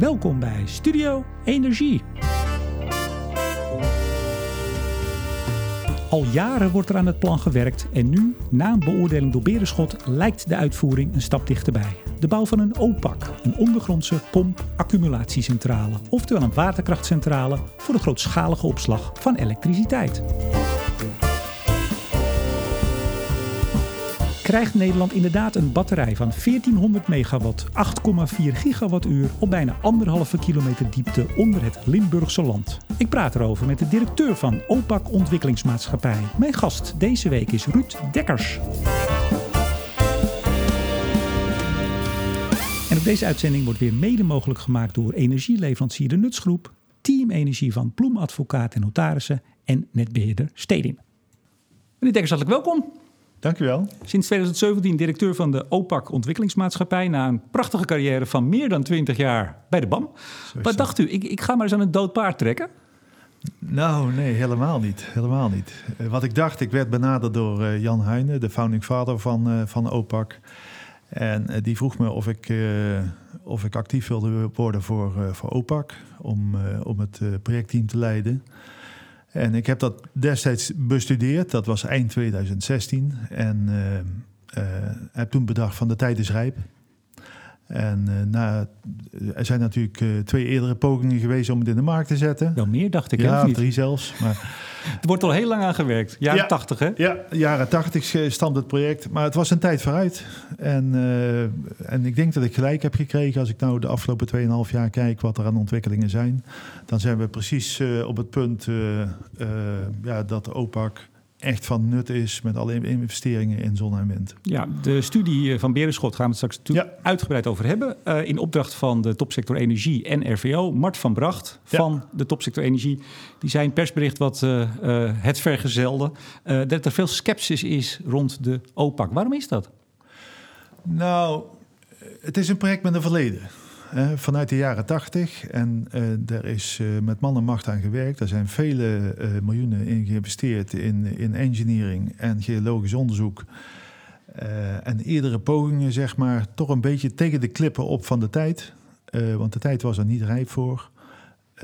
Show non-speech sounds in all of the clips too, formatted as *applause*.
Welkom bij Studio Energie. Al jaren wordt er aan het plan gewerkt en nu, na een beoordeling door Berenschot, lijkt de uitvoering een stap dichterbij. De bouw van een OPAC, een ondergrondse pomp-accumulatiecentrale, oftewel een waterkrachtcentrale voor de grootschalige opslag van elektriciteit. Krijgt Nederland inderdaad een batterij van 1400 megawatt, 8,4 gigawattuur op bijna anderhalve kilometer diepte onder het Limburgse land. Ik praat erover met de directeur van OPAC Ontwikkelingsmaatschappij. Mijn gast deze week is Ruud Dekkers. En op deze uitzending wordt weer mede mogelijk gemaakt door energieleverancier De Nutsgroep, Team Energie van Ploemadvocaat en Notarissen en netbeheerder Stedin. Meneer Dekkers, hartelijk welkom. Dankjewel. Sinds 2017 directeur van de OPAC Ontwikkelingsmaatschappij. Na een prachtige carrière van meer dan 20 jaar bij de BAM. Wat dacht u? Ik, ik ga maar eens aan een dood paard trekken. Nou, nee, helemaal niet. Helemaal niet. Eh, wat ik dacht, ik werd benaderd door uh, Jan Heijnen, de founding father van, uh, van OPAC. En die vroeg me of ik, of ik actief wilde worden voor, voor OPAC. Om, om het projectteam te leiden. En ik heb dat destijds bestudeerd, dat was eind 2016. En uh, uh, heb toen bedacht van de tijd is rijp. En uh, na, er zijn natuurlijk uh, twee eerdere pogingen geweest om het in de markt te zetten. Wel meer, dacht ik. Ja, drie zelfs. Maar... *laughs* er wordt al heel lang aan gewerkt. Jaren ja, 80, hè? Ja, jaren 80 stamt het project. Maar het was een tijd vooruit. En, uh, en ik denk dat ik gelijk heb gekregen als ik nou de afgelopen 2,5 jaar kijk wat er aan ontwikkelingen zijn. Dan zijn we precies op het punt ja, dat de OPAC echt van nut is met alle investeringen in zon en wind. Ja, de studie van Berenschot gaan we het straks ja. uitgebreid over hebben. Uh, in opdracht van de topsector energie en RVO. Mart van Bracht van ja. de topsector energie. Die zei in persbericht wat uh, uh, het vergezelde. dat er veel sceptisch is rond de OPAC. Waarom is dat? Nou, het is een project met een verleden vanuit de jaren 80. En uh, er is uh, met man en macht aan gewerkt. Er zijn vele uh, miljoenen in geïnvesteerd in, in engineering en geologisch onderzoek. en eerdere pogingen, zeg maar, toch een beetje tegen de klippen op van de tijd. want de tijd was er niet rijp voor.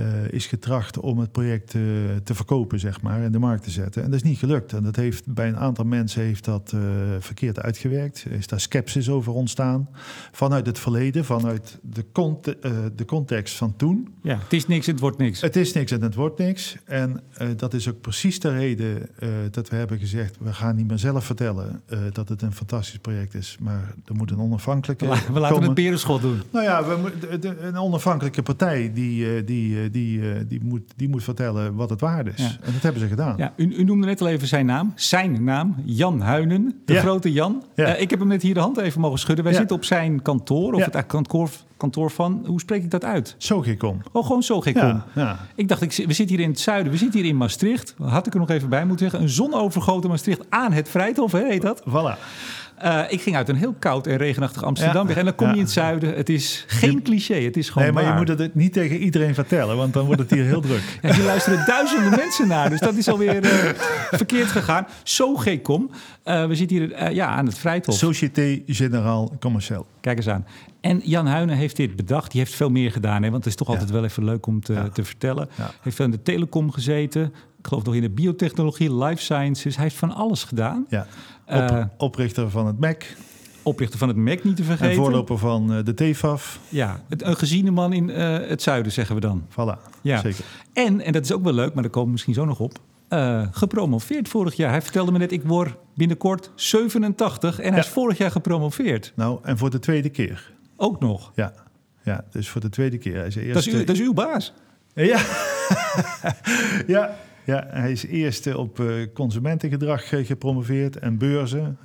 Uh, is getracht om het project uh, te verkopen, zeg maar, in de markt te zetten. En dat is niet gelukt. En dat heeft bij een aantal mensen heeft dat uh, verkeerd uitgewerkt. Er is daar sceptisch over ontstaan. Vanuit het verleden, vanuit de, cont de context van toen. Ja, het is niks, het wordt niks. Het is niks en het wordt niks. En dat is ook precies de reden dat we hebben gezegd... we gaan niet meer zelf vertellen dat het een fantastisch project is. Maar er moet een onafhankelijke... We, laten komen. het perenschot doen. Nou ja, we, de, een onafhankelijke partij die... die die, die, moet, die moet vertellen wat het waard is. Ja. En dat hebben ze gedaan. Ja, u, u, noemde net al even zijn naam. Zijn naam, Jan Huinen, de grote Jan. Uh, ik heb hem net hier de hand even mogen schudden. Wij zitten op zijn kantoor, of het kantoor, kantoor van... Hoe spreek ik dat uit? Sogecom. Oh, gewoon Sogecom. Ja, Ik dacht, ik, we zitten hier in het zuiden. We zitten hier in Maastricht. Had ik er nog even bij moeten zeggen. Een zonovergoten Maastricht aan het Vrijthof, hè, heet dat? Voilà. Uh, ik ging uit een heel koud en regenachtig Amsterdam weg. En dan kom je in het zuiden. Het is geen cliché, het is gewoon Nee, maar waar. je moet het niet tegen iedereen vertellen, want dan wordt het hier heel druk. *laughs* Ja, hier luisteren duizenden *laughs* mensen naar, dus dat is alweer uh, verkeerd gegaan. Zo kom. Uh, we zitten hier ja, aan het Vrijthof. Société Générale Commerciale. Kijk eens aan. En Jan Huinen heeft dit bedacht. Die heeft veel meer gedaan, hè, want het is toch altijd wel even leuk om te, te vertellen. Hij heeft veel in de telecom gezeten. Ik geloof nog in de biotechnologie, life sciences. Hij heeft van alles gedaan. Ja. Op, uh, oprichter van het MEC. Oprichter van het MEC, niet te vergeten. En voorloper van uh, de TFAF. Ja, een geziene man in uh, het zuiden, zeggen we dan. Voilà, ja. zeker. En, en dat is ook wel leuk, maar daar komen we misschien zo nog op... gepromoveerd vorig jaar. Hij vertelde me net, ik word binnenkort 87 en hij is vorig jaar gepromoveerd. Nou, en voor de tweede keer. Ook nog? Ja, ja dus voor de tweede keer. Hij is eerst, dat, is uw, dat is uw baas? Ja. *laughs* ja, ja, hij is eerst op uh, consumentengedrag gepromoveerd en beurzen.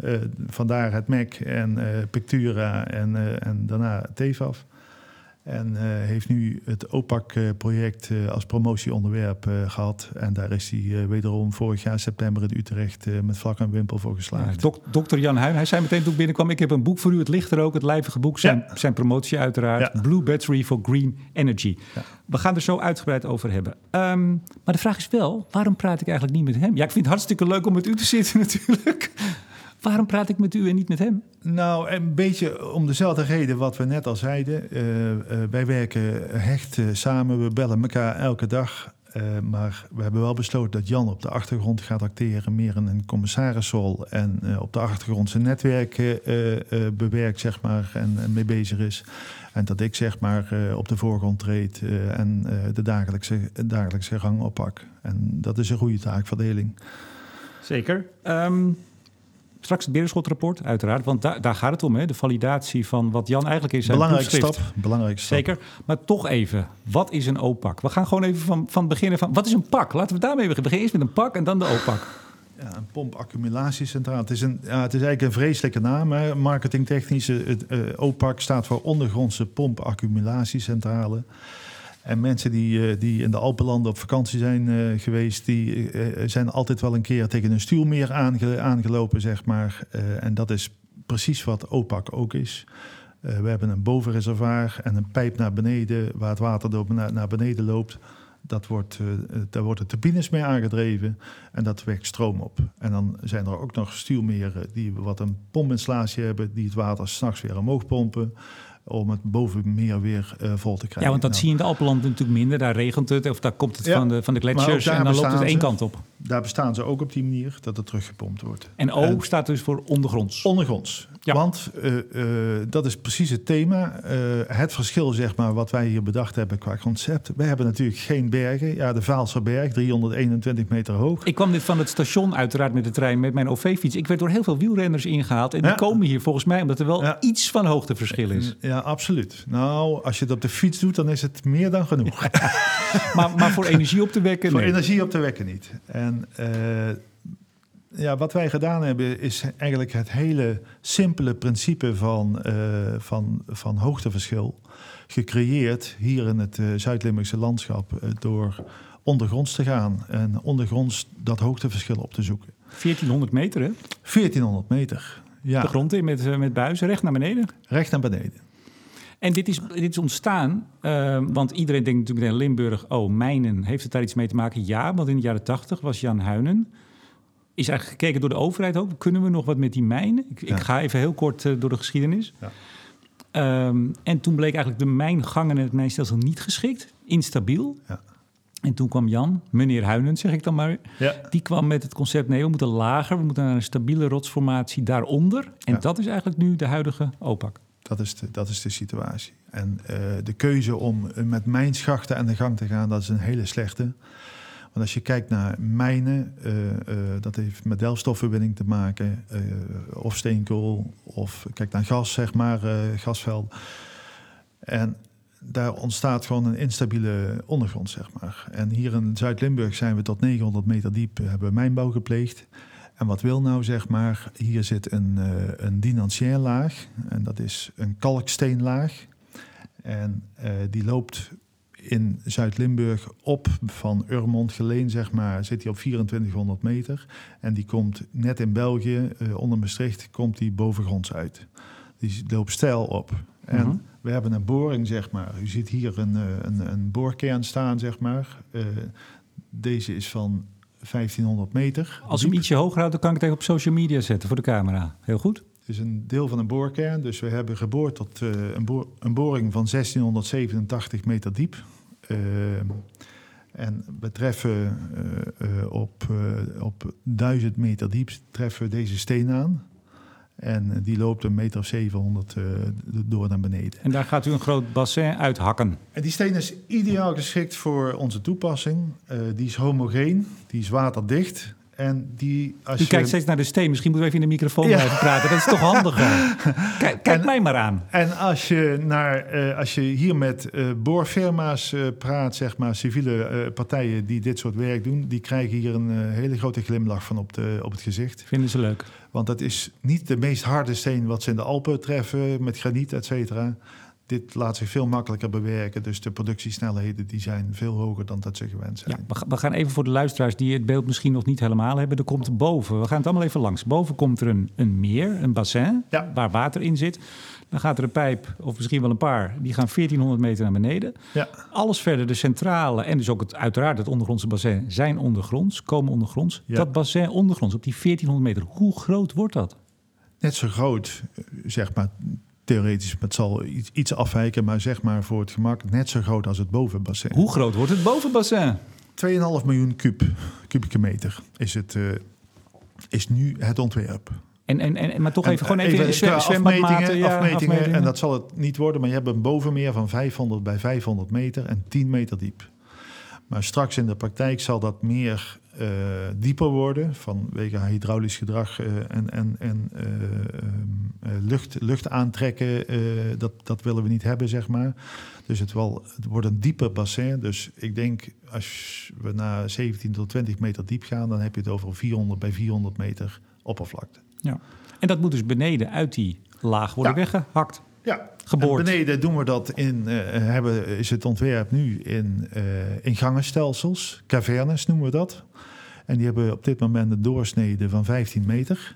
Vandaar het MEC en Pictura en, en daarna TEFAF. En heeft nu het OPAC-project als promotieonderwerp gehad. En daar is hij wederom vorig jaar september in Utrecht met vlak en wimpel voor geslaagd. Ja, dokter Jan Huyn, hij zei meteen toen ik binnenkwam... ik heb een boek voor u, het ligt er ook, het lijvige boek. Zijn, ja. zijn promotie uiteraard, ja. Blue Battery for Green Energy. We gaan er zo uitgebreid over hebben. Um, maar de vraag is wel, waarom praat ik eigenlijk niet met hem? Ja, ik vind het hartstikke leuk om met u te zitten *laughs* natuurlijk. Waarom praat ik met u en niet met hem? Nou, een beetje om dezelfde reden wat we net al zeiden. wij werken hecht samen, we bellen elkaar elke dag. Uh, maar we hebben wel besloten dat Jan op de achtergrond gaat acteren, meer in een commissarisrol. En uh, op de achtergrond zijn netwerk uh, bewerkt, zeg maar, en, en, mee bezig is. En dat ik, zeg maar, op de voorgrond treed en de dagelijkse, dagelijkse gang oppak. En dat is een goede taakverdeling. Zeker. Um, Straks het Beerschot-rapport, uiteraard. Want daar, daar gaat het om, hè? de validatie van wat Jan eigenlijk is. Belangrijke stap. Belangrijke stap. Zeker. Maar toch even, wat is een O-pak? We gaan gewoon even van, van beginnen van, wat is een pak? Laten we daarmee beginnen. Begin eerst met een pak en dan de O-pak. Ja, een pompaccumulatiecentraal. Het is, een, ja, het is eigenlijk een vreselijke naam. Hè. Marketingtechnische, het uh, OPAC staat voor ondergrondse pompaccumulatiecentrale. En mensen die, eh, die in de Alpenlanden op vakantie zijn uh, geweest, die uh, zijn altijd wel een keer tegen een stuwmeer aange, aangelopen, zeg maar. en dat is precies wat OPAC ook is. we hebben een bovenreservoir en een pijp naar beneden, waar het water naar, naar beneden loopt. Dat wordt, daar worden turbines mee aangedreven en dat wekt stroom op. En dan zijn er ook nog stuwmeren die wat een pompinstallatie hebben, die het water s'nachts weer omhoog pompen om het bovenmeer weer uh, vol te krijgen. Ja, want dat nou. zie je in de Alpenland natuurlijk minder. Daar regent het of daar komt het van, de, van de gletsjers en dan loopt het één kant op. Daar bestaan ze ook op die manier dat het teruggepompt wordt. En O staat dus voor ondergronds. Ondergronds. Ja. Want uh, uh, dat is precies het thema. Uh, het verschil, zeg maar, wat wij hier bedacht hebben qua concept. Wij hebben natuurlijk geen bergen. Ja, de Vaalserberg, 321 meter hoog. Ik kwam dit van het station uiteraard met de trein met mijn OV-fiets. Ik werd door heel veel wielrenners ingehaald. En die komen hier volgens mij omdat er wel ja. iets van hoogteverschil is. Ja, absoluut. Nou, als je het op de fiets doet, dan is het meer dan genoeg. *laughs* maar, maar voor *laughs* energie op te wekken? Voor energie op te wekken niet. En ja, wat wij gedaan hebben is eigenlijk het hele simpele principe van, uh, van, van hoogteverschil gecreëerd hier in het uh, Zuid-Limburgse landschap uh, door ondergronds te gaan en ondergronds dat hoogteverschil op te zoeken. 1400 meter, hè? 1400 meter, ja. De grond in met, met buizen, recht naar beneden? Recht naar beneden. En dit is, dit is ontstaan, want iedereen denkt natuurlijk in Limburg... oh, mijnen, heeft het daar iets mee te maken? Ja, want in de jaren 80 was Jan Huinen is eigenlijk gekeken door de overheid ook. Kunnen we nog wat met die mijnen? Ik, ik ga even heel kort uh, door de geschiedenis. Ja. Um, en toen bleek eigenlijk de mijngangen en het mijnstelsel niet geschikt, instabiel. Ja. En toen kwam Jan, meneer Huinen, zeg ik dan maar. Ja. Die kwam met het concept: nee, we moeten lager, we moeten naar een stabiele rotsformatie daaronder. En dat is eigenlijk nu de huidige OPAC. Dat is de, dat is de situatie. En uh, de keuze om met mijnschachten aan de gang te gaan, dat is een hele slechte. Want als je kijkt naar mijnen, uh, uh, dat heeft met delfstofverwinning te maken, uh, of steenkool, of kijk naar gas, zeg maar, gasveld. En daar ontstaat gewoon een instabiele ondergrond, zeg maar. En hier in Zuid-Limburg zijn we tot 900 meter diep, hebben mijnbouw gepleegd. En wat wil nou, zeg maar, hier zit een, een dinantieerlaag, en dat is een kalksteenlaag. En die loopt in Zuid-Limburg op van Urmond Geleen, zeg maar, zit hij op 2400 meter. En die komt net in België, uh, onder Maastricht, komt die bovengronds uit. Die loopt stijl op. En mhm. we hebben een boring, zeg maar. U ziet hier een, eh, een, een boorkern staan, zeg maar. Uh, deze is van 1500 meter. Als we hem ietsje hoger houden, kan ik het even op social media zetten voor de camera. Heel goed. Is een deel van een boorkern. Dus we hebben geboord tot uh, een, boor, een, boring van 1687 meter diep. Uh, en we treffen uh, op, op 1000 meter diep treffen we deze steen aan. En die loopt een meter of 700 door naar beneden. En daar gaat u een groot bassin uithakken. En die steen is ideaal geschikt voor onze toepassing. die is homogeen, die is waterdicht. En die, als U kijkt steeds naar de steen. Misschien moeten we even in de microfoon blijven praten. Dat is toch handiger? *laughs* kijk, kijk mij maar aan. En als je, naar, uh, als je hier met uh, boorfirma's uh, praat, zeg maar, civiele partijen die dit soort werk doen, die krijgen hier een hele grote glimlach van op, de, op het gezicht. Vinden ze leuk? Want dat is niet de meest harde steen wat ze in de Alpen treffen, met graniet, et cetera dit laat zich veel makkelijker bewerken. Dus de productiesnelheden die zijn veel hoger dan dat ze gewend zijn. Ja, we gaan even voor de luisteraars die het beeld misschien nog niet helemaal hebben. Er komt boven, we gaan het allemaal even langs. Boven komt er een, een meer, een bassin, waar water in zit. Dan gaat er een pijp, of misschien wel een paar, die gaan 1400 meter naar beneden. Ja. Alles verder, de centrale en dus ook het, uiteraard het ondergrondse bassin, zijn ondergronds, komen ondergronds. Dat bassin ondergronds, op die 1400 meter, hoe groot wordt dat? net zo groot, zeg maar, theoretisch, het zal iets, iets afwijken, maar zeg maar voor het gemak net zo groot als het bovenbassin. Hoe groot wordt het bovenbassin? 2,5 miljoen kub, kubieke meter is, het, uh, is nu het ontwerp. En, en, en, maar toch even, gewoon even, even afmetingen, ja, afmetingen, En dat zal het niet worden, maar je hebt een bovenmeer van 500 bij 500 meter en 10 meter diep. Maar straks in de praktijk zal dat meer uh, dieper worden vanwege hydraulisch gedrag uh, en, en, en uh, lucht, lucht aantrekken. dat, dat willen we niet hebben, zeg maar. Dus het, wel, het wordt een dieper bassin. Dus ik denk als we naar 17 tot 20 meter diep gaan, dan heb je het over 400 bij 400 meter oppervlakte. Ja. En dat moet dus beneden uit die laag worden weggehakt. Ja, geboord. beneden doen we dat in, uh, hebben, is het ontwerp nu in, uh, in gangenstelsels, cavernes noemen we dat. En die hebben op dit moment een doorsnede van 15 meter.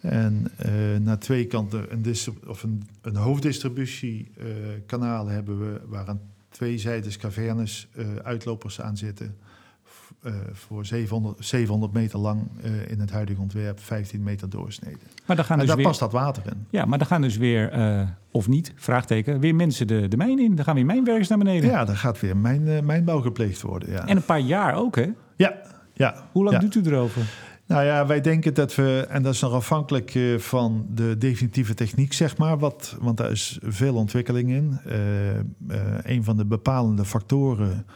En uh, naar twee kanten een, of een, een hoofddistributiekanaal hebben we waar aan twee zijdes cavernes uitlopers aan zitten. Uh, voor 700, 700 meter lang uh, in het huidige ontwerp, 15 meter doorsneden. Maar dan gaan en dus daar weer, past dat water in. Ja, maar dan gaan dus weer, uh, of niet, vraagteken, weer mensen de, de mijn in. Dan gaan weer mijnwerkers naar beneden. Ja, dan gaat weer mijn, mijnbouw gepleegd worden. Ja. En een paar jaar ook, hè? Ja. ja Hoe lang ja. doet u erover? Nou ja, wij denken dat we, en dat is nog afhankelijk van de definitieve techniek, zeg maar, wat, want daar is veel ontwikkeling in. een van de bepalende factoren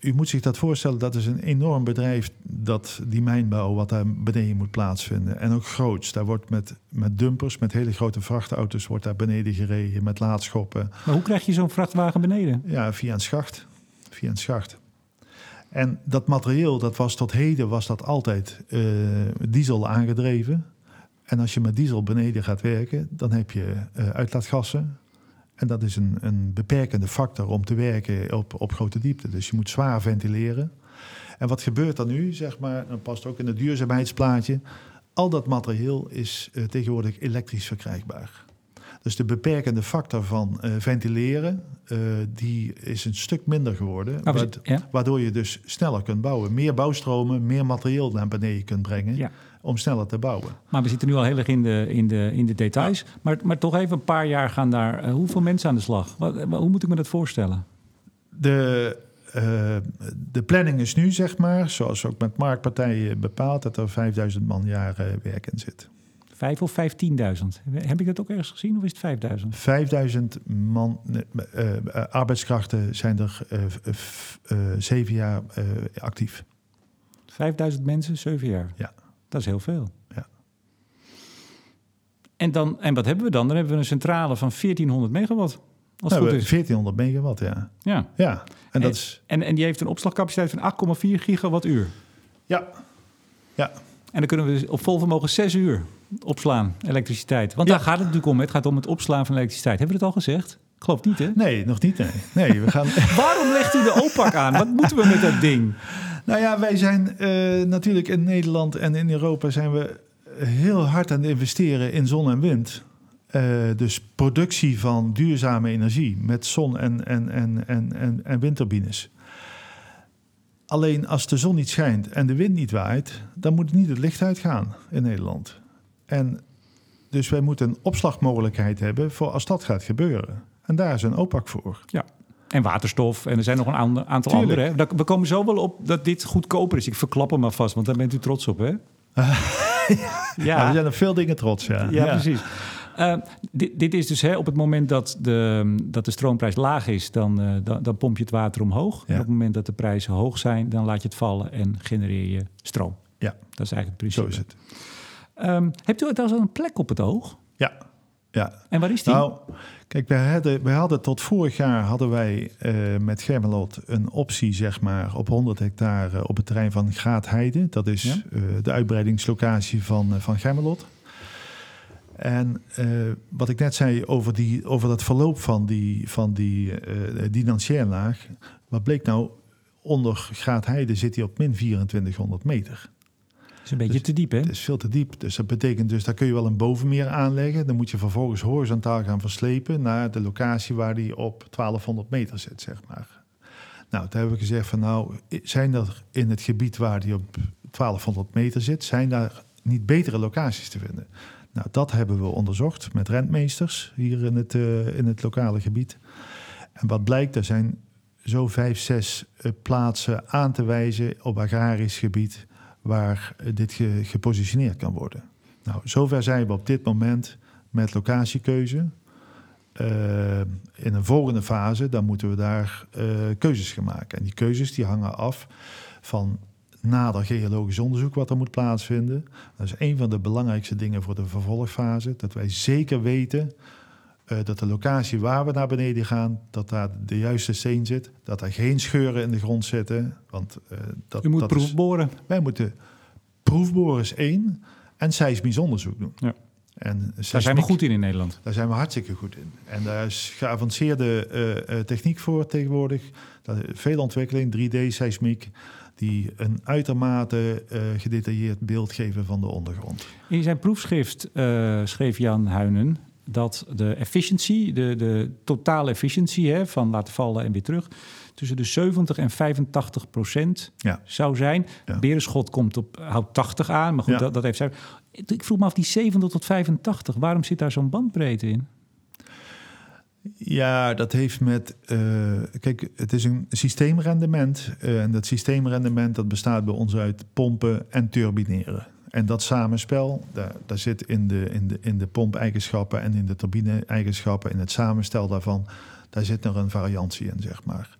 u moet zich dat voorstellen, dat is een enorm bedrijf, dat, die mijnbouw, wat daar beneden moet plaatsvinden. En ook groots. Daar wordt met, met dumpers, met hele grote vrachtauto's, wordt daar beneden gereden, met laadschoppen. Maar hoe krijg je zo'n vrachtwagen beneden? Ja, via een schacht. Via een schacht. En dat materieel, dat was tot heden, was dat altijd uh, diesel aangedreven. En als je met diesel beneden gaat werken, dan heb je uh, uitlaatgassen, en dat is een, een beperkende factor om te werken op, op grote diepte. Dus je moet zwaar ventileren. En wat gebeurt dan nu, zeg maar, dat past ook in het duurzaamheidsplaatje. Al dat materieel is uh, tegenwoordig elektrisch verkrijgbaar. Dus de beperkende factor van uh, ventileren, uh, die is een stuk minder geworden. Ah, ja. Waardoor je dus sneller kunt bouwen. Meer bouwstromen, meer materieel naar beneden kunt brengen. Ja om sneller te bouwen. Maar we zitten nu al heel erg in de, in de, in de details. Maar, maar toch even een paar jaar gaan daar... Uh, hoeveel mensen aan de slag? Wat, hoe moet ik me dat voorstellen? De, uh, de planning is nu, zeg maar, zoals ook met marktpartijen bepaald... dat er 5000 man jaar uh, werk in zit. Vijf of 15.000? Heb ik dat ook ergens gezien of is het 5000? 5000 man, arbeidskrachten zijn er zeven jaar actief. 5000 mensen, zeven jaar? Ja. Dat is heel veel. Ja. En, dan, en wat hebben we dan? Dan hebben we een centrale van 1400 megawatt. Als goed is. 1400 megawatt, ja. Ja. ja. En, dat is... en, en die heeft een opslagcapaciteit van 8,4 gigawattuur. Ja. ja. En dan kunnen we dus op vol vermogen 6 uur opslaan, elektriciteit. Want daar gaat het natuurlijk om. Het gaat om het opslaan van elektriciteit. Hebben we het al gezegd? Ik geloof niet, hè? Nee, nog niet. Nee. nee we gaan... *laughs* Waarom legt u de OPAC aan? Wat moeten we met dat ding? Nou ja, wij zijn uh, natuurlijk in Nederland en in Europa zijn we heel hard aan het investeren in zon en wind. Uh, dus productie van duurzame energie met zon- en, en, en, en, en, en windturbines. Alleen als de zon niet schijnt en de wind niet waait, dan moet niet het licht uitgaan in Nederland. En dus wij moeten een opslagmogelijkheid hebben voor als dat gaat gebeuren. En daar is een OPAC voor. Ja, en waterstof. En er zijn nog een aantal andere. Hè? We komen zo wel op dat dit goedkoper is. Ik verklap hem maar vast, want daar bent u trots op, hè? *laughs* ja. Nou, er zijn er veel dingen trots, ja. Ja, precies. Uh, dit, dit, is dus hè, op het moment dat de, dat de stroomprijs laag is, dan, uh, dan, dan, pomp je het water omhoog. En op het moment dat de prijzen hoog zijn, dan laat je het vallen en genereer je stroom. Ja. Dat is eigenlijk het principe. Zo is het. Um, hebt u het al een plek op het oog? Ja. Ja. En waar is die? Nou, Kijk, wij hadden, wij hadden tot vorig jaar hadden wij uh, met Germelot een optie, zeg maar, op 100 hectare op het terrein van Graatheide. Dat is ja? uh, de uitbreidingslocatie van, uh, van Germelot. En wat ik net zei over, die, over dat verloop van die, van die laag. Wat bleek nou? Onder Graatheide zit hij op min 2400 meter is een beetje dus te diep, hè? Het is veel te diep. Dus dat betekent dus, daar kun je wel een bovenmeer aanleggen. Dan moet je vervolgens horizontaal gaan verslepen naar de locatie waar die op 1200 meter zit, zeg maar. Nou, toen hebben we gezegd van nou, zijn er in het gebied waar die op 1200 meter zit, zijn daar niet betere locaties te vinden. Nou, dat hebben we onderzocht met rentmeesters hier in het, uh, in het lokale gebied. En wat blijkt, er zijn zo vijf, zes uh, plaatsen aan te wijzen op agrarisch gebied waar uh, dit ge gepositioneerd kan worden. Nou, zover zijn we op dit moment met locatiekeuze. in een volgende fase, dan moeten we daar keuzes gaan maken. En die keuzes die hangen af van nader geologisch onderzoek wat er moet plaatsvinden. Dat is een van de belangrijkste dingen voor de vervolgfase. Dat wij zeker weten dat de locatie waar we naar beneden gaan, dat daar de juiste steen zit. Dat er geen scheuren in de grond zitten. Want, uh, dat, U moet dat proefboren. Is, wij moeten proefboren is één en seismisch onderzoek doen. Ja. En seismiek, daar zijn we goed in in Nederland. Daar zijn we hartstikke goed in. En daar is geavanceerde uh, techniek voor tegenwoordig. Dat, veel ontwikkeling, 3D-seismiek die een uitermate uh, gedetailleerd beeld geven van de ondergrond. In zijn proefschrift uh, schreef Jan Huinen dat de efficiency, de, de totale efficiëntie hè, van laten vallen en weer terug, tussen de 70 en 85 procent ja. zou zijn. Ja. Berenschot komt op, houdt 80 aan, maar goed, Ja. dat, dat heeft zij. Ik vroeg me af, die 70 tot 85, waarom zit daar zo'n bandbreedte in? Ja, dat heeft met. eh, kijk, het is een systeemrendement. eh, en dat systeemrendement dat bestaat bij ons uit pompen en turbineren. En dat samenspel, daar, daar zit in de, in, de, in de pompeigenschappen en in de turbine-eigenschappen, in het samenstel daarvan, daar zit er een variantie in, zeg maar.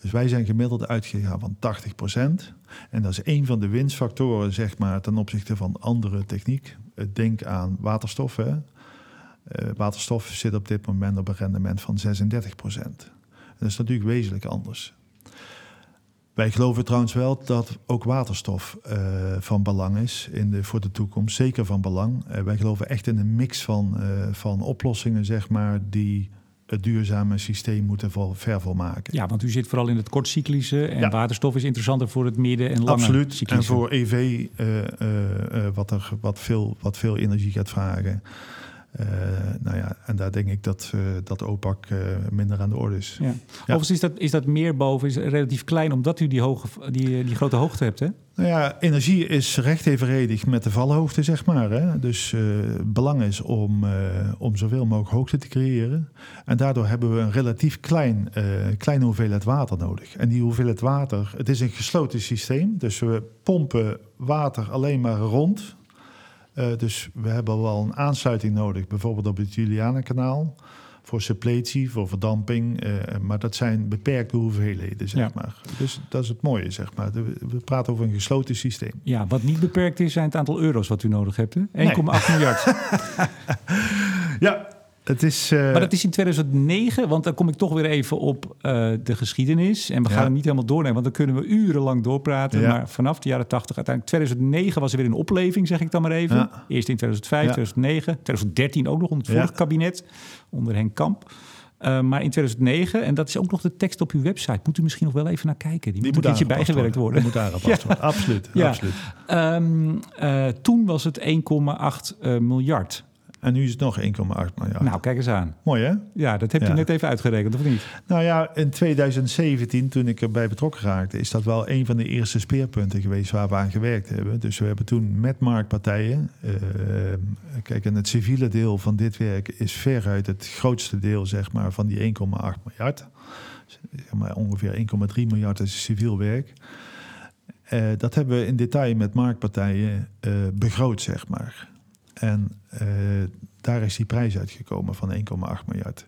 Dus wij zijn gemiddeld uitgegaan van 80%. En dat is een van de winstfactoren, zeg maar, ten opzichte van andere techniek. Eh, Denk aan waterstof. Hè. Uh, waterstof zit op dit moment op een rendement van 36 procent. Dat is natuurlijk wezenlijk anders. Wij geloven trouwens wel dat ook waterstof uh, van belang is in de, voor de toekomst. Zeker van belang. Uh, wij geloven echt in een mix van, van oplossingen, zeg maar, die het duurzame systeem moeten vol, ver volmaken. Ja, want u zit vooral in het kortcyclische en Ja. waterstof is interessanter voor het midden- en lange Absoluut. cyclische. En voor EV, wat, er, wat, veel, wat veel energie gaat vragen. Uh, nou ja, en daar denk ik dat, uh, dat OPAC uh, minder aan de orde is. Ja. Ja. Overigens is dat, is dat meer boven, is relatief klein, omdat u die, hoge, die, die grote hoogte hebt, hè? Nou ja, energie is recht evenredig met de valhoogte, zeg maar. Hè? Dus het belang is om, om zoveel mogelijk hoogte te creëren. En daardoor hebben we een relatief klein, kleine hoeveelheid water nodig. En die hoeveelheid water, het is een gesloten systeem. Dus we pompen water alleen maar rond uh, dus we hebben wel een aansluiting nodig, bijvoorbeeld op het Julianenkanaal. Voor suppletie, voor verdamping. Uh, maar dat zijn beperkte hoeveelheden, zeg Ja. maar. Dus dat is het mooie, zeg maar. We praten over een gesloten systeem. Ja, wat niet beperkt is, zijn het aantal euro's wat u nodig hebt. hè? 1,8 Nee. miljard. *laughs* Ja, het is... uh, Maar dat is in 2009, want dan kom ik toch weer even op uh, de geschiedenis. En we gaan Ja. hem niet helemaal doornemen, want dan kunnen we urenlang doorpraten. Ja. Maar vanaf de jaren 80, uiteindelijk 2009 was er weer een opleving, zeg ik dan maar even. Ja. Eerst in 2005, Ja. 2009, 2013 ook nog onder het vorige kabinet, onder Henk Kamp. Uh, maar in 2009, en dat is ook nog de tekst op uw website, moet u misschien nog wel even naar kijken. Die, die moet ietsje aangepast bijgewerkt worden. Die moet aangepast *laughs* worden. Absoluut, absoluut. Ehm, eh, toen was het 1,8 eh, miljard. En nu is het nog 1,8 miljard. Nou, kijk eens aan. Mooi, hè? Ja, dat hebt u Ja. net even uitgerekend, of niet? Nou ja, in 2017, toen ik erbij betrokken raakte, is dat wel een van de eerste speerpunten geweest waar we aan gewerkt hebben. Dus we hebben toen met marktpartijen, uh, kijk, en het civiele deel van dit werk is veruit het grootste deel, zeg maar, van die 1,8 miljard. Zeg maar ongeveer 1,3 miljard is civiel werk. Uh, dat hebben we in detail met marktpartijen uh, begroot, zeg maar. En uh, daar is die prijs uitgekomen van 1,8 miljard.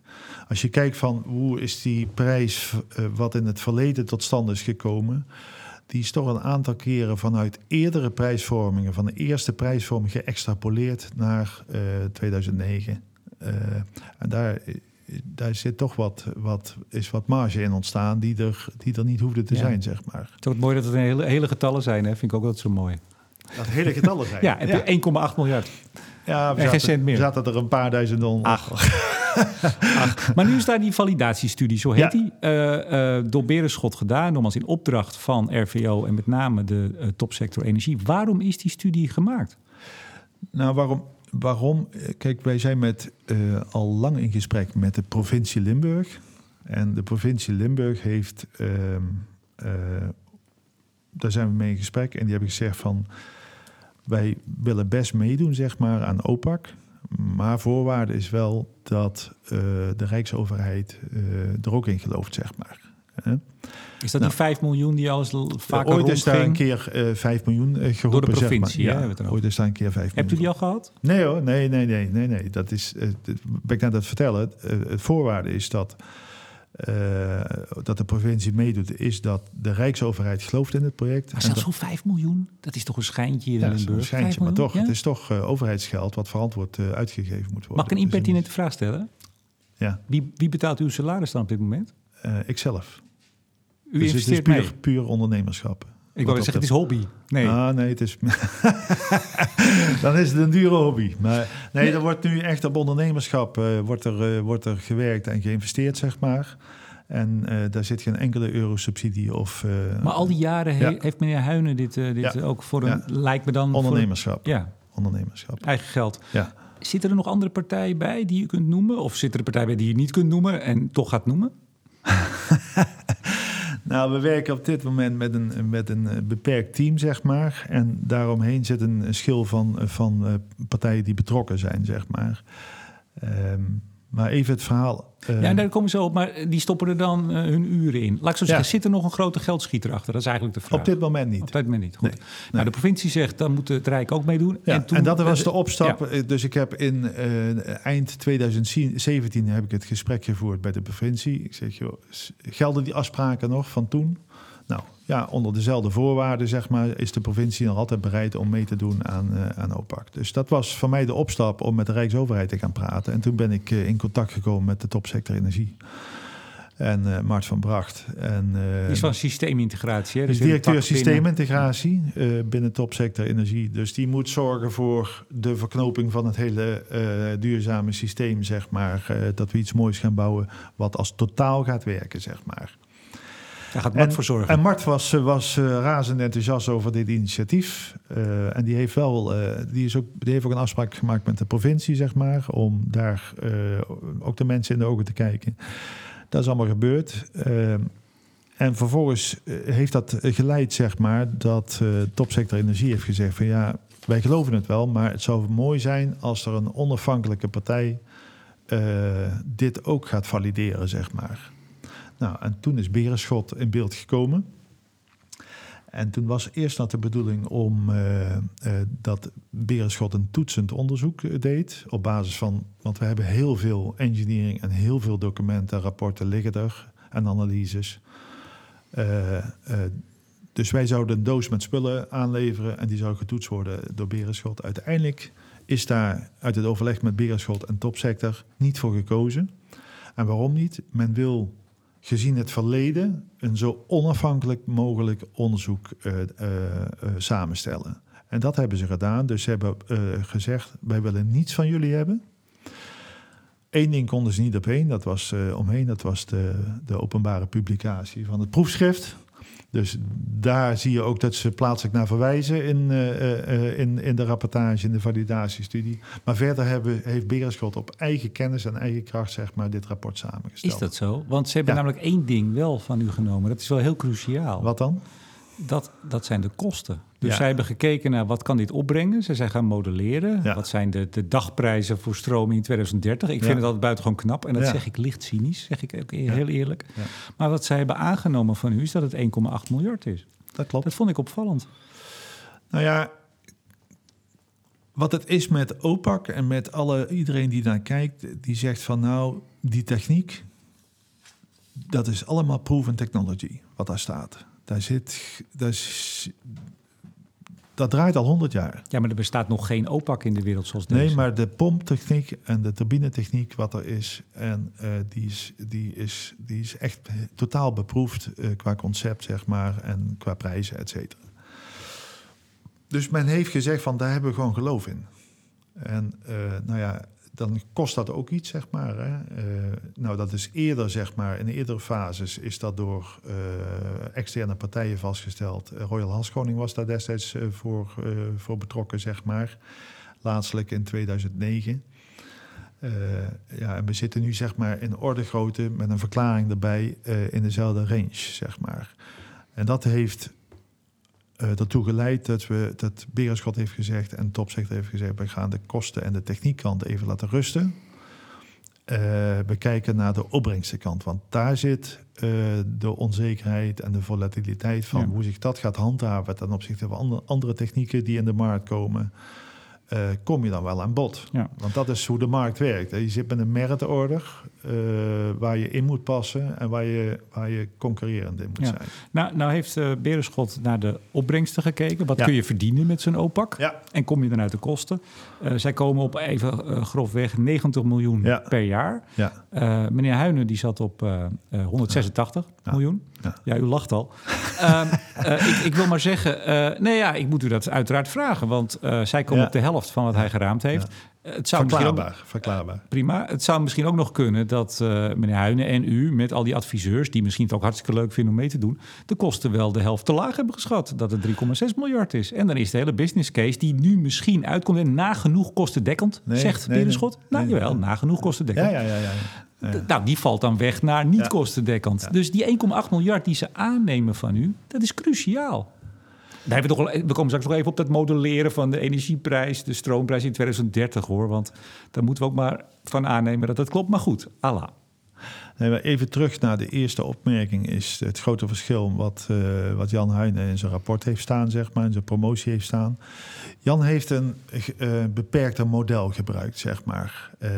Als je kijkt van hoe is die prijs uh, wat in het verleden tot stand is gekomen, die is toch een aantal keren vanuit eerdere prijsvormingen, van de eerste prijsvorming geëxtrapoleerd naar uh, 2009. en daar, daar zit toch wat, wat, is wat marge in ontstaan die er, die er niet hoefde te Ja. zijn, zeg maar. Het is ook mooi dat het hele, hele getallen zijn, hè? vind ik ook altijd zo mooi. Dat hele getallen zijn. *laughs* Ja, je 1,8 miljard. Ja, En geen zaten, cent meer. zaten er een paar duizend onder. Ach. *laughs* Ach. Maar nu is daar die validatiestudie, zo heet Ja. die, eh, eh, door Berenschot gedaan, nogmaals in opdracht van RVO en met name de eh, topsector energie. Waarom is die studie gemaakt? Nou, waarom? waarom? Kijk, wij zijn met, al lang in gesprek met de provincie Limburg. En de provincie Limburg heeft, ehm, eh, daar zijn we mee in gesprek. En die hebben gezegd van, wij willen best meedoen, zeg maar, aan OPAC. Maar voorwaarde is wel dat de Rijksoverheid er ook in gelooft, zeg maar. Is dat die 5 nou. miljoen die al vaak Ooit is daar een keer uh, 5 miljoen uh, geroepen. Door de provincie, zeg maar. ja, Ooit is daar een keer 5 miljoen. Hebt u die al gehad? Nee hoor, nee, nee, nee, nee. nee. Dat is, uh, ben ik net aan het vertellen. het voorwaarde is dat, dat de provincie meedoet, is dat de Rijksoverheid gelooft in het project. Maar zelfs zo'n 5 miljoen, dat is toch een schijntje hier ja, in Limburg? een schijntje, maar toch, het is toch overheidsgeld wat verantwoord uitgegeven moet worden. Mag ik een impertinente vraag stellen? Ja. Wie, wie betaalt uw salaris dan op dit moment? ikzelf. U dus investeert het is puur, puur ondernemerschap. Ik wou zeggen, het is hobby. Nee. Ah, nee, het is... *laughs* dan is het een dure hobby. Maar nee, er wordt nu echt op ondernemerschap uh, wordt er, uh, wordt er gewerkt en geïnvesteerd, zeg maar. En uh, daar zit geen enkele euro-subsidie of... maar al die jaren ja. heeft meneer Huinen dit, dit ja. ook voor een... Ja. Lijkt me dan... Ondernemerschap. Voor, ja. Ondernemerschap. Eigen geld. Ja. Zitten er nog andere partijen bij die je kunt noemen? Of zitten er partijen bij die je niet kunt noemen en toch gaat noemen? *laughs* Nou, we werken op dit moment met een, met een eh, beperkt team, zeg maar. En daaromheen zit een schil van, van uh, partijen die betrokken zijn, zeg maar. Um, maar even het verhaal. Uh, ja, daar komen ze op, maar die stoppen er dan uh, hun uren in. Laat ik zo zeggen, zit er nog een grote geldschieter achter? Dat is eigenlijk de vraag. Op dit moment niet. Op dit moment niet, goed. Nee, nee. Nou, de provincie zegt, dan moet het Rijk ook meedoen. Ja, en, toen, en dat was de opstap. Ja. Dus ik heb in uh, eind 2017 heb ik het gesprek gevoerd bij de provincie. Ik zeg, joh, gelden die afspraken nog van toen? Nou, ja, onder dezelfde voorwaarden, zeg maar, is de provincie nog altijd bereid om mee te doen aan, uh, aan OPAC. Dus dat was voor mij de opstap om met de Rijksoverheid te gaan praten. En toen ben ik uh, in contact gekomen met de topsector energie. En uh, Mart van Bracht. En, die is van systeemintegratie, hè? Dus directeur systeemintegratie binnen topsector energie. Dus die moet zorgen voor de verknoping van het hele duurzame systeem, zeg maar. dat we iets moois gaan bouwen wat als totaal gaat werken, zeg maar. Daar gaat Mart en, voor zorgen. En Mart was, was uh, razend enthousiast over dit initiatief. Uh, en die heeft, wel, uh, die, is ook, die heeft ook een afspraak gemaakt met de provincie, zeg maar, om daar ook de mensen in de ogen te kijken. Dat is allemaal gebeurd. en vervolgens heeft dat geleid, zeg maar, dat topsector energie heeft gezegd van ja, wij geloven het wel, maar het zou mooi zijn als er een onafhankelijke partij dit ook gaat valideren, zeg maar. Nou, en toen is Berenschot in beeld gekomen. En toen was eerst nog de bedoeling om uh, uh, dat Berenschot een toetsend onderzoek uh, deed. Op basis van, want we hebben heel veel engineering en heel veel documenten, rapporten liggen er en analyses. dus wij zouden een doos met spullen aanleveren en die zou getoetst worden door Berenschot. Uiteindelijk is daar uit het overleg met Berenschot en topsector niet voor gekozen. En waarom niet? Men wil gezien het verleden een zo onafhankelijk mogelijk onderzoek uh, uh, uh, samenstellen. En dat hebben ze gedaan. Dus ze hebben gezegd: wij willen niets van jullie hebben. Eén ding konden ze niet op één, dat was omheen, dat was de, de openbare publicatie van het proefschrift. Dus daar zie je ook dat ze plaatselijk naar verwijzen in, uh, in, in de rapportage, in de validatiestudie. Maar verder hebben, heeft Berenschot op eigen kennis en eigen kracht zeg maar, dit rapport samengesteld. Is dat zo? Want ze hebben namelijk één ding wel van u genomen. Dat is wel heel cruciaal. Wat dan? Dat, dat zijn de kosten. Dus ja. zij hebben gekeken naar wat kan dit opbrengen. Ze zijn gaan modelleren. Ja. Wat zijn de, de dagprijzen voor stroom in 2030? Ik vind het altijd buitengewoon knap. En dat zeg ik licht cynisch, zeg ik ook heel eerlijk. Maar wat zij hebben aangenomen van u is dat het 1,8 miljard is. Dat klopt. Dat vond ik opvallend. Nou ja, wat het is met OPAC en met alle, iedereen die daar kijkt, die zegt van nou, die techniek, dat is allemaal proven technology wat daar staat. Daar zit, daar is, dat draait al 100 jaar. Ja, maar er bestaat nog geen OPAC in de wereld zoals deze. Nee, maar de pomptechniek en de turbinetechniek wat er is, en uh, die, is, die, is, die is echt totaal beproefd uh, qua concept, zeg maar, en qua prijzen, et cetera. Dus men heeft gezegd van, daar hebben we gewoon geloof in. En uh, nou ja, dan kost dat ook iets, zeg maar. Hè. Uh, nou, dat is eerder, zeg maar, in eerdere fases is dat door uh, externe partijen vastgesteld. Uh, Royal Haskoning was daar destijds voor, voor betrokken, zeg maar. Laatstelijk in 2009. ja, en we zitten nu, zeg maar, in orde grootte met een verklaring erbij in dezelfde range, zeg maar. En dat heeft uh, ertoe geleid dat, we, dat Berenschot heeft gezegd en Topsector heeft gezegd... we gaan de kosten en de techniekkant even laten rusten. Uh, we kijken naar de opbrengstenkant, want daar zit uh, de onzekerheid en de volatiliteit van... hoe zich dat gaat handhaven ten opzichte van andere technieken die in de markt komen... Uh, kom je dan wel aan bod. Ja. Want dat is hoe de markt werkt. Je zit met een meritorder uh, waar je in moet passen en waar je, waar je concurrerend in moet ja. zijn. Nou, nou heeft uh, Berenschot naar de opbrengsten gekeken. Wat kun je verdienen met zo'n OPAC? En kom je dan uit de kosten? zij komen op even grofweg 90 miljoen per jaar. meneer Huinen die zat op 186 miljoen. Ja. u lacht al. uh, *laughs* ik, ik, wil maar zeggen, uh, nee ja, ik moet u dat uiteraard vragen, want uh, zij komen op de helft van wat hij geraamd heeft. Het zou verklaarbaar, ook, verklaarbaar. Prima. Het zou misschien ook nog kunnen dat meneer Huinen en u met al die adviseurs, die misschien het ook hartstikke leuk vinden om mee te doen, de kosten wel de helft te laag hebben geschat. Dat het 3,6 miljard is. En dan is de hele business case die nu misschien uitkomt en nagenoeg kostendekkend, nee, zegt nee, Berenschot. Nee, nou jawel, nagenoeg kostendekkend. Ja, ja, ja. ja. Nou, die valt dan weg naar niet kostendekkend. Dus die 1,8 miljard die ze aannemen van u, dat is cruciaal. Daar hebben we, toch we komen straks nog even op dat modelleren van de energieprijs, de stroomprijs in 2030 hoor. Want daar moeten we ook maar van aannemen dat dat klopt. Maar goed, Allah. Even terug naar de eerste opmerking is het grote verschil wat, uh, wat Jan Heijnen in zijn rapport heeft staan, zeg maar, in zijn promotie heeft staan. Jan heeft een uh, beperkter model gebruikt, zeg maar, uh,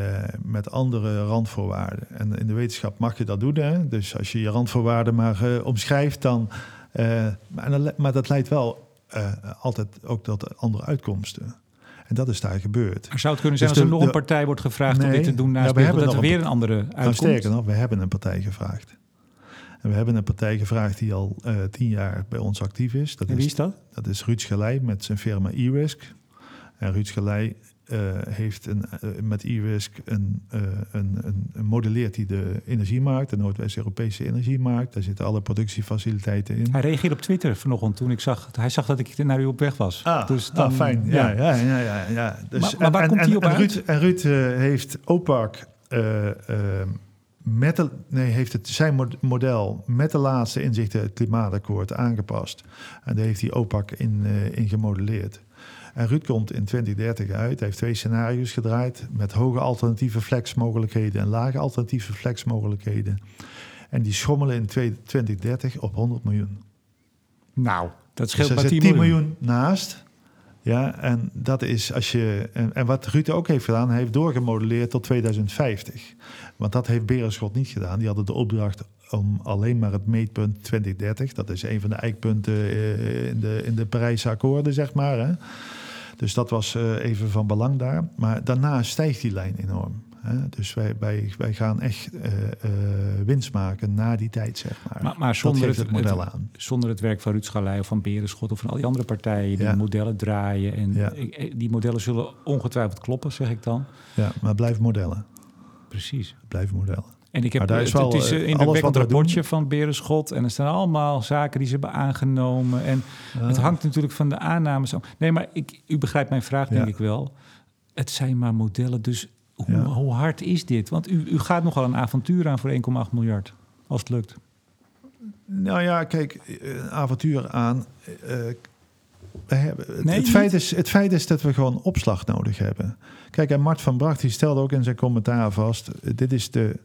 met andere randvoorwaarden. En in de wetenschap mag je dat doen, hè? dus als je je randvoorwaarden maar omschrijft, dan. maar dat leidt wel altijd ook tot andere uitkomsten. En dat is daar gebeurd. Maar zou het kunnen zijn dus als er nog een partij wordt gevraagd om dit te doen naast ja, dat er weer een andere nou, uitkomt? sterker nog, we hebben een partij gevraagd. En we hebben een partij gevraagd die al uh, tien jaar bij ons actief is. Dat en wie is, dat? Dat is Ruud Schalij met zijn firma e-risk. En Ruud Schalij uh, heeft een, uh, met e-risk een, uh, een, een, een, modelleert hij de energiemarkt, de Noordwest-Europese energiemarkt. Daar zitten alle productiefaciliteiten in. Hij reageerde op Twitter vanochtend toen ik zag, hij zag dat ik naar u op weg was. Ah, dus dan, ah, fijn. Ja, ja, ja, ja. ja, Dus, maar, maar waar en, komt hij op en, Ruud, en Ruud heeft OPAC met de, nee, heeft het zijn model met de laatste inzichten het klimaatakkoord aangepast. En daar heeft hij OPAC in, in gemodelleerd. En Ruud komt in 2030 uit. Hij heeft twee scenario's gedraaid met hoge alternatieve flexmogelijkheden en lage alternatieve flexmogelijkheden. En die schommelen in 2030 op 100 miljoen. Nou, dat scheelt dus maar 10 miljoen. miljoen naast. Ja, en dat is als je. En, en, wat Ruud ook heeft gedaan, hij heeft doorgemodelleerd tot 2050. Want dat heeft Berenschot niet gedaan. Die hadden de opdracht om alleen maar het meetpunt 2030. Dat is een van de eikpunten eh, in de, in de Parijse akkoorden, zeg maar. Hè. Dus dat was uh, even van belang daar. Maar daarna stijgt die lijn enorm. Hè? Dus wij, wij, wij gaan echt uh, uh, winst maken na die tijd, zeg maar. Maar, maar zonder het, het, model aan. Zonder het werk van Ruud Schalij of van Berenschot of van al die andere partijen die modellen draaien. En ja. die modellen zullen ongetwijfeld kloppen, zeg ik dan. Ja, maar blijf modellen. Precies. Blijf modellen. En ik heb is wel, het is in het rapportje van Berenschot. En er staan allemaal zaken die ze hebben aangenomen. En het hangt natuurlijk van de aannames. Nee, maar ik, u begrijpt mijn vraag, denk ik wel. Het zijn maar modellen, dus hoe, hoe, hard is dit? Want u, u gaat nogal een avontuur aan voor 1,8 miljard, als het lukt. Nou ja, kijk, een avontuur aan. Uh, hebben, nee, het, feit is, het feit is dat we gewoon opslag nodig hebben. Kijk, en Mart van Bracht die stelde ook in zijn commentaar vast: dit is de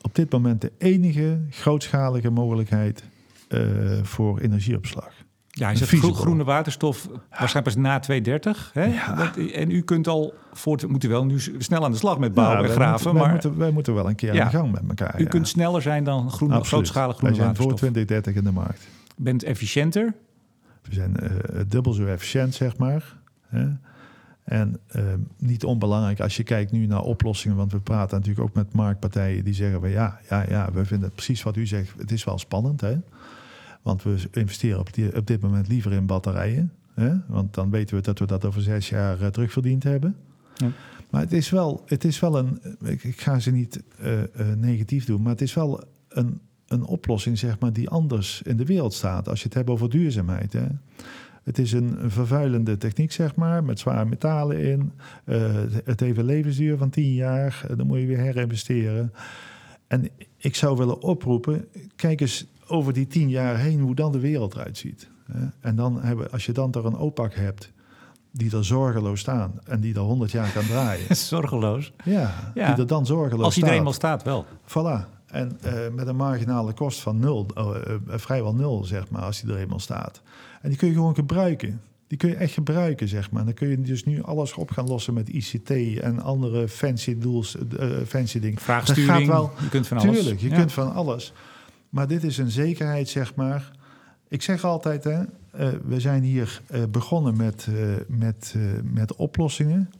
op dit moment de enige grootschalige mogelijkheid uh, voor energieopslag. Ja, is het groene waterstof waarschijnlijk pas na 2030. Hè? Ja. En u kunt al voort, moeten wel nu snel aan de slag met bouwen en graven. Moeten, maar wij moeten, wij moeten wel een keer aan de gang met elkaar. U kunt sneller zijn dan groene, grootschalige groene zijn voor 2030 in de markt. Bent efficiënter? We zijn uh, dubbel zo efficiënt, zeg maar. Hè? En uh, niet onbelangrijk als je kijkt nu naar oplossingen, want we praten natuurlijk ook met marktpartijen die zeggen: we, ja, ja, ja, we vinden precies wat u zegt, het is wel spannend, hè? Want we investeren op, die, op dit moment liever in batterijen, hè? want dan weten we dat we dat over zes jaar uh, terugverdiend hebben. Ja. Maar het is wel, het is wel een, ik, ik ga ze niet uh, negatief doen, maar het is wel een, een oplossing, zeg maar, die anders in de wereld staat. Als je het hebt over duurzaamheid. Hè? Het is een, vervuilende techniek, zeg maar, met zware metalen in. Uh, het heeft een levensduur van 10 jaar. Uh, dan moet je weer herinvesteren. En ik zou willen oproepen, kijk eens over die tien jaar heen hoe dan de wereld eruit ziet. En dan hebben, als je dan er een opak hebt die er zorgeloos staan en die er 100 jaar kan draaien. *laughs* zorgeloos? Ja, ja, die er dan zorgeloos Als iedereen al staat, wel. Voilà. En uh, met een marginale kost van nul, uh, uh, vrijwel nul, zeg maar, als die er eenmaal staat. En die kun je gewoon gebruiken. Die kun je echt gebruiken, zeg maar. Dan kun je dus nu alles op gaan lossen met ICT en andere fancy doels, fancy dingen. Vraagsturing, dat gaat wel, je kunt van alles. Tuurlijk, je ja. kunt van alles. Maar dit is een zekerheid, zeg maar. Ik zeg altijd, hè, we zijn hier begonnen met, met, met oplossingen.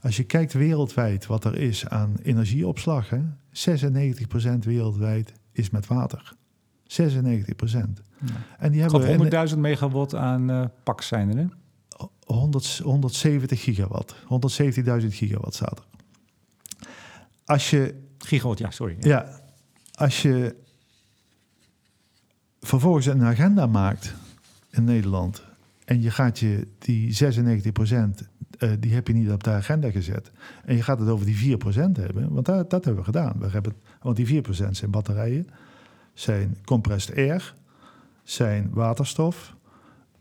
Als je kijkt wereldwijd wat er is aan energieopslag, hè, 96% wereldwijd is met water. 96%. Ja. En die hebben 100.000 megawatt aan uh, pak zijn er, hè? 100, 170 gigawatt. 170.000 gigawatt staat er. Als je... Gigawatt, ja, sorry. Ja. ja, als je vervolgens een agenda maakt in Nederland... en je gaat je die 96 uh, die heb je niet op de agenda gezet. En je gaat het over die 4% hebben, want dat, dat hebben we gedaan. We hebben, want die 4% zijn batterijen, zijn compressed air, zijn waterstof.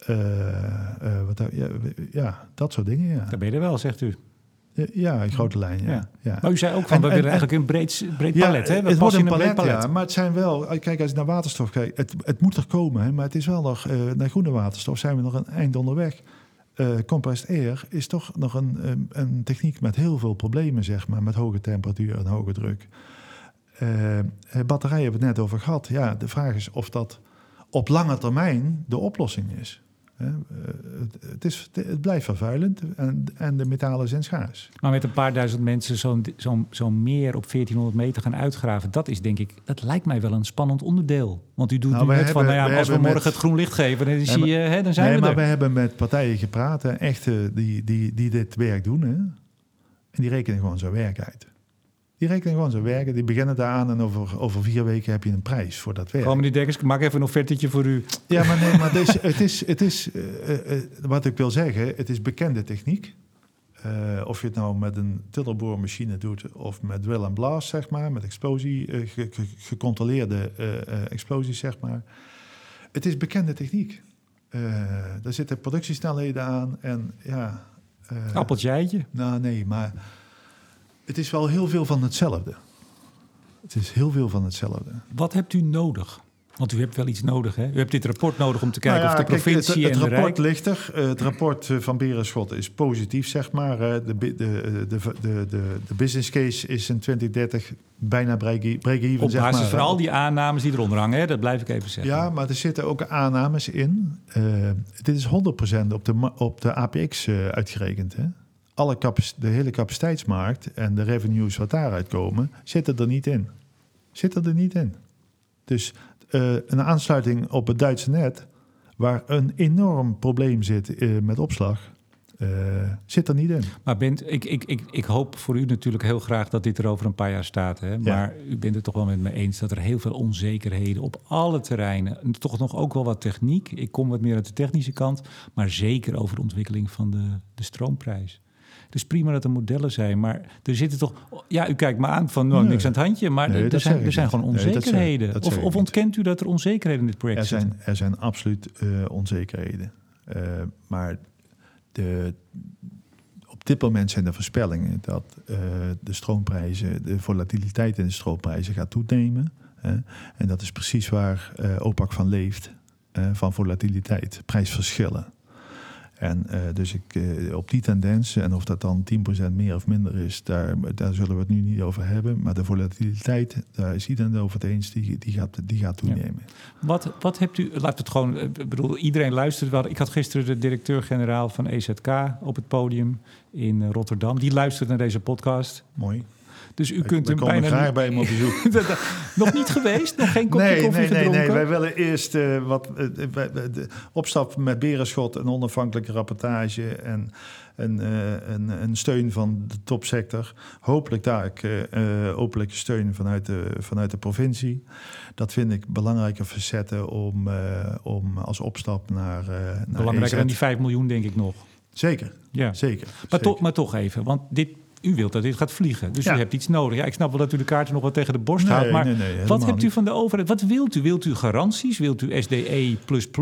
Uh, uh, wat, ja, ja, dat soort dingen. Ja. Daar ben je er wel, zegt u. Ja, in grote lijn, ja. ja. Maar u zei ook van, en, we willen eigenlijk een breed, breed palet, hè? We het wordt een palet, palet, ja. Maar het zijn wel... Kijk, als je naar waterstof kijkt, het, het moet er komen, hè, maar het is wel nog... Uh, naar groene waterstof zijn we nog een eind onderweg uh, compressed air is toch nog een, een, techniek met heel veel problemen, zeg maar, met hoge temperatuur en hoge druk. Uh, batterijen hebben we het net over gehad. Ja, de vraag is of dat op lange termijn de oplossing is. Uh, het, is, het blijft vervuilend en, en de metalen zijn schaars. Maar met een paar duizend mensen zo'n zo, zo meer op 1400 meter gaan uitgraven, dat is denk ik, dat lijkt mij wel een spannend onderdeel. Want u doet nou, nu net van, nou ja, als we morgen het groen licht geven, dan, zie je, hè, dan zijn nee, we maar we hebben met partijen gepraat, echte die, die, die dit werk doen. Hè, en die rekenen gewoon zijn werk uit. Die rekenen gewoon zijn werken. Die beginnen daar aan en over, over vier weken heb je een prijs voor dat werk. Kom meneer Dekkers, ik maak even een offertetje voor u. Ja, maar nee, maar het is, het is, het is uh, uh, wat ik wil zeggen, het is bekende techniek. Uh, of je het nou met een tillerboormachine doet of met drill and blast, zeg maar, met explosie, ge, ge, gecontroleerde explosies, zeg maar. Het is bekende techniek. daar zitten productiesnelheden aan en ja... Appeltje eitje? Nou, nee, maar het is wel heel veel van hetzelfde. Het is heel veel van hetzelfde. Wat hebt u nodig? Want u hebt wel iets nodig, hè? U hebt dit rapport nodig om te kijken nou of de provincie het, het, het rapport ligt er. Eh, het rapport eh, van Berenschot is positief, zeg maar. De, de, de, de, de, de business case is in 2030 bijna break-even, Op zeg basis maar. van al die aannames die eronder hangen, hè? dat blijf ik even zeggen. Ja, maar er zitten ook aannames in. Uh, dit is 100% op de, op de APX uitgerekend, hè? Alle de hele capaciteitsmarkt en de revenues wat daaruit komen, zitten er niet in. Zitten er niet in. Dus uh, een aansluiting op het Duitse net, waar een enorm probleem zit uh, met opslag, uh, zit er niet in. Maar bent, ik, ik, ik, ik hoop voor u natuurlijk heel graag dat dit er over een paar jaar staat. Hè? Maar ja. u bent het toch wel met me eens dat er heel veel onzekerheden op alle terreinen, toch nog ook wel wat techniek. Ik kom wat meer uit de technische kant, maar zeker over de ontwikkeling van de, de stroomprijs. Dus prima dat er modellen zijn, maar er zitten toch... Ja, u kijkt me aan van nou, niks aan het handje, maar er, er, zijn, er zijn gewoon onzekerheden. Nee, of, of ontkent u dat er onzekerheden in dit project er zijn? Er zijn absoluut uh, onzekerheden. Uh, maar de, op dit moment zijn er voorspellingen dat uh, de stroomprijzen, de volatiliteit in de stroomprijzen gaat toenemen. en dat is precies waar OPAC van leeft, van volatiliteit, prijsverschillen. En uh, dus ik, uh, op die tendens, en of dat dan 10% meer of minder is, daar, daar zullen we het nu niet over hebben. Maar de volatiliteit, daar is iedereen over het eens, die, die, gaat, die gaat toenemen. Ja. Wat, wat hebt u, laat het gewoon, ik bedoel, iedereen luistert. Ik had gisteren de directeur-generaal van EZK op het podium in Rotterdam. Die luistert naar deze podcast. Mooi. Dus u kunt hem bijna... graag bij hem op *laughs* bezoek. nog niet geweest? Nog geen kopje nee, koffie nee, gedronken? Nee, nee, wij willen eerst uh, wat... Uh, de opstap met Berenschot, een onafhankelijke rapportage... en een, uh, een, een, steun van de topsector. Hopelijk daar openlijke steun vanuit de, vanuit de provincie. Dat vind ik belangrijke facetten om, om als opstap naar... naar Belangrijker EZ. dan die 5 miljoen, denk ik nog. Zeker, ja. zeker. Maar, zeker. Toch, maar toch even, want dit u wilt dat dit gaat vliegen. Dus u hebt iets nodig. Ja, ik snap wel dat u de kaarten nog wat tegen de borst houdt. Maar wat hebt u van de overheid? Wat wilt u? Wilt u garanties? Wilt u SDE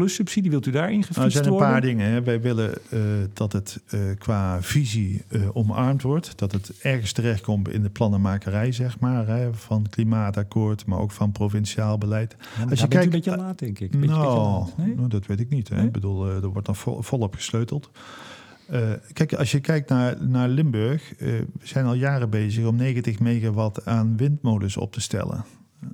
subsidie? Wilt u daarin gefietst nou, Er zijn een paar dingen. Hè. Wij willen uh, dat het uh, qua visie uh, omarmd wordt. Dat het ergens terechtkomt in de plannenmakerij, zeg maar. Hè, van klimaatakkoord, maar ook van provinciaal beleid. Ja, Als je kijkt, een beetje laat, denk ik. Beetje, nou, beetje laat. Nee? nou, dat weet ik niet. Hè. Nee? Ik bedoel, er wordt dan vol, volop gesleuteld. Uh, kijk, als je kijkt naar, naar Limburg, uh, we zijn al jaren bezig om 90 megawatt aan windmolens op te stellen.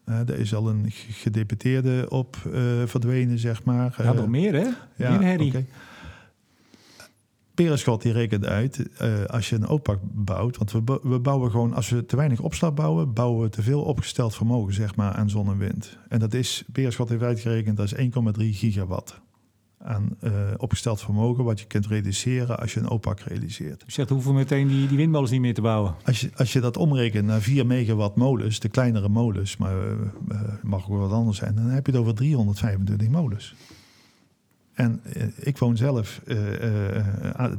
Uh, er is al een gedeputeerde op verdwenen, zeg maar. Ja, nog meer hè? Ja, meer herrie. Okay. Perenschot die rekent uit, als je een opak bouwt, want we, we bouwen gewoon, als we te weinig opslag bouwen, bouwen we te veel opgesteld vermogen, zeg maar, aan zon en wind. En dat is, Perenschot heeft uitgerekend, dat is 1,3 gigawatt aan uh, opgesteld vermogen wat je kunt reduceren als je een OPAC realiseert. Je zegt, hoeven meteen die, die windmolens niet meer te bouwen? Als je, als je dat omrekent naar 4 megawatt molens, de kleinere molens, maar uh, mag ook wat anders zijn, dan heb je het over 325 molens. En uh, ik woon zelf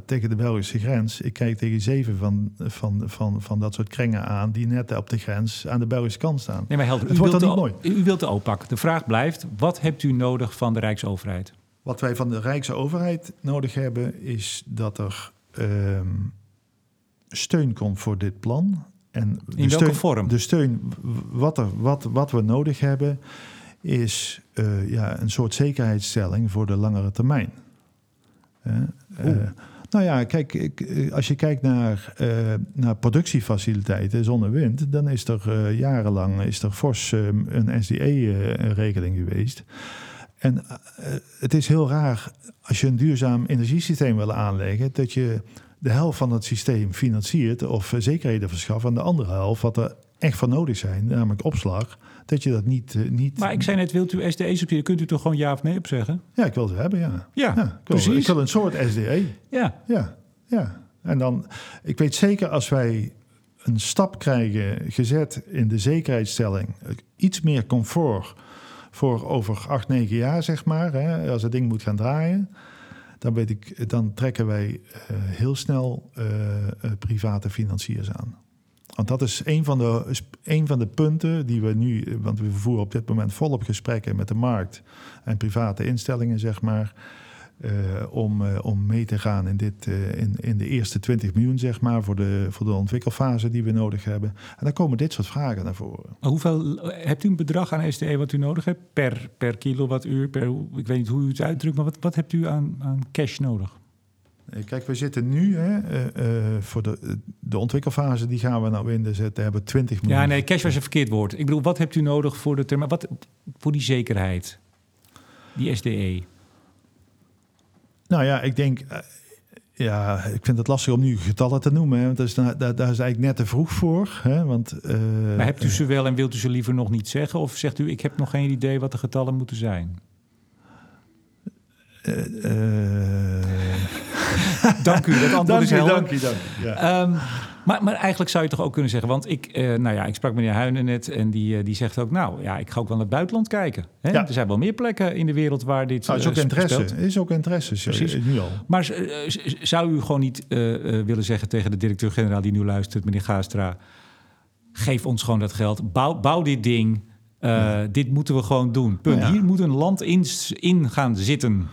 tegen de Belgische grens. Ik kijk tegen zeven van, van, van, van dat soort kringen aan die net op de grens aan de Belgische kant staan. Nee, maar helder, het wordt dan niet mooi. U wilt de OPAC. De vraag blijft, wat hebt u nodig van de Rijksoverheid? Wat wij van de Rijkse overheid nodig hebben, is dat er uh, steun komt voor dit plan. En In welke steun, vorm? De steun, wat, er, wat, wat we nodig hebben, is uh, ja, een soort zekerheidsstelling voor de langere termijn. Uh, nou ja, kijk, eh, als je kijkt naar, naar productiefaciliteiten, zon en wind, dan is er jarenlang is er fors een SDE-regeling geweest. En uh, het is heel raar als je een duurzaam energiesysteem wil aanleggen, dat je de helft van het systeem financiert of zekerheden verschaft, en de andere helft, wat er echt voor nodig zijn, namelijk opslag, dat je dat niet. Uh, niet maar ik zei net, wilt u SDE subsidie? Kunt u toch gewoon ja of nee op zeggen? Ja, ik wil het hebben, ja. Ja, ja ik wil, precies. Ik wil een soort SDE. Ja. Ja, ja. En dan, ik weet zeker als wij een stap krijgen gezet in de zekerheidsstelling, iets meer comfort voor over acht, negen jaar, zeg maar. Hè, als het ding moet gaan draaien. Dan, weet ik, dan trekken wij uh, heel snel uh, uh, private financiers aan. Want dat is een van, de, een van de punten die we nu... Want we voeren op dit moment volop gesprekken met de markt... en private instellingen, zeg maar... Uh, om, uh, om mee te gaan in, dit, uh, in, in de eerste 20 miljoen, zeg maar, voor de, voor de ontwikkelfase die we nodig hebben. En dan komen dit soort vragen naar voren. Maar hoeveel hebt u een bedrag aan SDE wat u nodig hebt per, per kilowattuur? Per, ik weet niet hoe u het uitdrukt, maar wat, wat hebt u aan, aan cash nodig? Kijk, we zitten nu hè, voor de, de ontwikkelfase, die gaan we nou in de zetten, hebben 20 miljoen. Ja, nee, cash was een verkeerd woord. Ik bedoel, wat hebt u nodig voor de termijn? Wat voor die zekerheid? Die SDE? Nou ja, ik denk. Uh, ja, ik vind het lastig om nu getallen te noemen. Hè, want dat is, daar, daar is eigenlijk net te vroeg voor. Hè, want, uh, maar hebt u ze wel en wilt u ze liever nog niet zeggen? Of zegt u, ik heb nog geen idee wat de getallen moeten zijn? Uh, dank u, dat *laughs* antwoord is helder. Dank u, dank u. Ja. Um, maar, maar, eigenlijk zou je toch ook kunnen zeggen, want ik, uh, nou ja, ik sprak meneer Huinen net en die, uh, die zegt ook, nou ja, ik ga ook wel naar het buitenland kijken. Hè? Ja. Er zijn wel meer plekken in de wereld waar dit nou, is ook interesse. Is ook interesse, precies. Nu al. Maar zou u gewoon niet willen zeggen tegen de directeur-generaal die nu luistert, meneer Gaastra, geef ons gewoon dat geld, bouw, bouw dit ding. Ja. Dit moeten we gewoon doen. Punt. Ja. Hier moet een land in, in gaan zitten.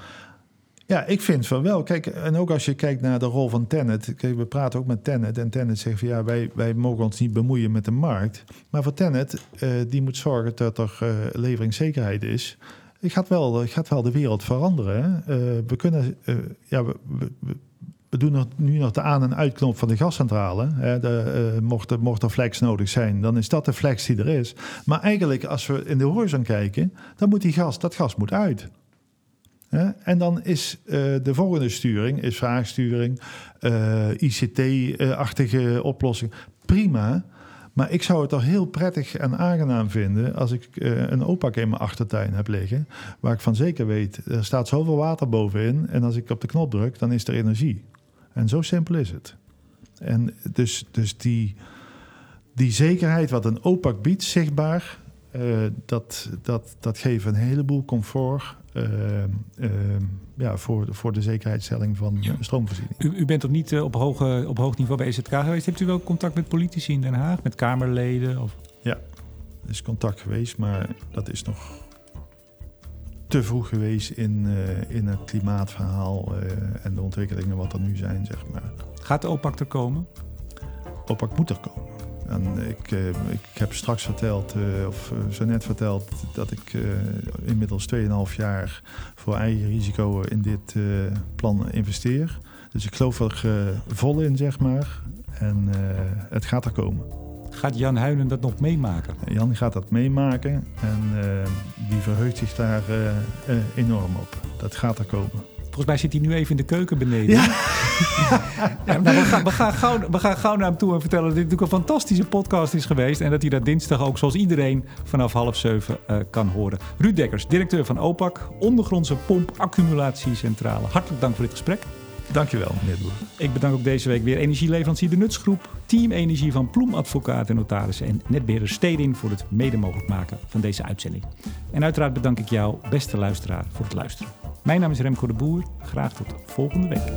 Ja, ik vind van wel. Kijk, en ook als je kijkt naar de rol van Tennet. Kijk, we praten ook met Tennet. En Tennet zegt van ja, wij, wij mogen ons niet bemoeien met de markt. Maar voor Tennet, uh, die moet zorgen dat er uh, leveringszekerheid is. Het gaat wel, gaat wel de wereld veranderen. Uh, we kunnen, ja, we, we, doen nu nog de aan- en uitknop van de gascentrale. De, mocht, er, mocht er flex nodig zijn, dan is dat de flex die er is. Maar eigenlijk, als we in de horizon kijken, dan moet die gas, dat gas moet uit. En dan is uh, de volgende sturing, is vraagsturing, uh, ICT-achtige oplossing. Prima. Maar ik zou het toch heel prettig en aangenaam vinden als ik uh, een opak in mijn achtertuin heb liggen. Waar ik van zeker weet, er staat zoveel water bovenin. En als ik op de knop druk, dan is er energie. En zo simpel is het. En dus, dus die, die zekerheid wat een opak biedt, zichtbaar, dat, dat, dat geeft een heleboel comfort ja, voor, voor de zekerheidsstelling van ja. stroomvoorziening. U, u bent toch niet op, hoge, op hoog niveau bij EZK geweest? Hebt u wel contact met politici in Den Haag, met Kamerleden? Of? Ja, er is contact geweest, maar dat is nog te vroeg geweest in, in het klimaatverhaal en de ontwikkelingen wat er nu zijn, zeg maar. Gaat de OPAC er komen? OPAC moet er komen. En ik, uh, ik heb straks verteld, of zo net verteld, dat ik inmiddels 2,5 jaar voor eigen risico in dit plan investeer. Dus ik geloof er vol in, zeg maar. En het gaat er komen. Gaat Jan Huinen dat nog meemaken? Jan gaat dat meemaken en die verheugt zich daar enorm op. Dat gaat er komen. Volgens mij zit hij nu even in de keuken beneden. Ja. *laughs* ja we, gaan, we, gaan gauw, we gaan gauw naar hem toe en vertellen dat dit natuurlijk een fantastische podcast is geweest. En dat hij dat dinsdag ook, zoals iedereen, vanaf half zeven kan horen. Ruud Dekkers, directeur van OPAC, ondergrondse pomp-accumulatiecentrale. Hartelijk dank voor dit gesprek. Dankjewel, meneer Boer. Ik bedank ook deze week weer energieleverancier De Nutsgroep, Team Energie van Ploem Advocaat en Notarissen en netbeheerder Stedin voor het mede mogelijk maken van deze uitzending. En uiteraard bedank ik jou, beste luisteraar, voor het luisteren. Mijn naam is Remco de Boer. Graag tot volgende week.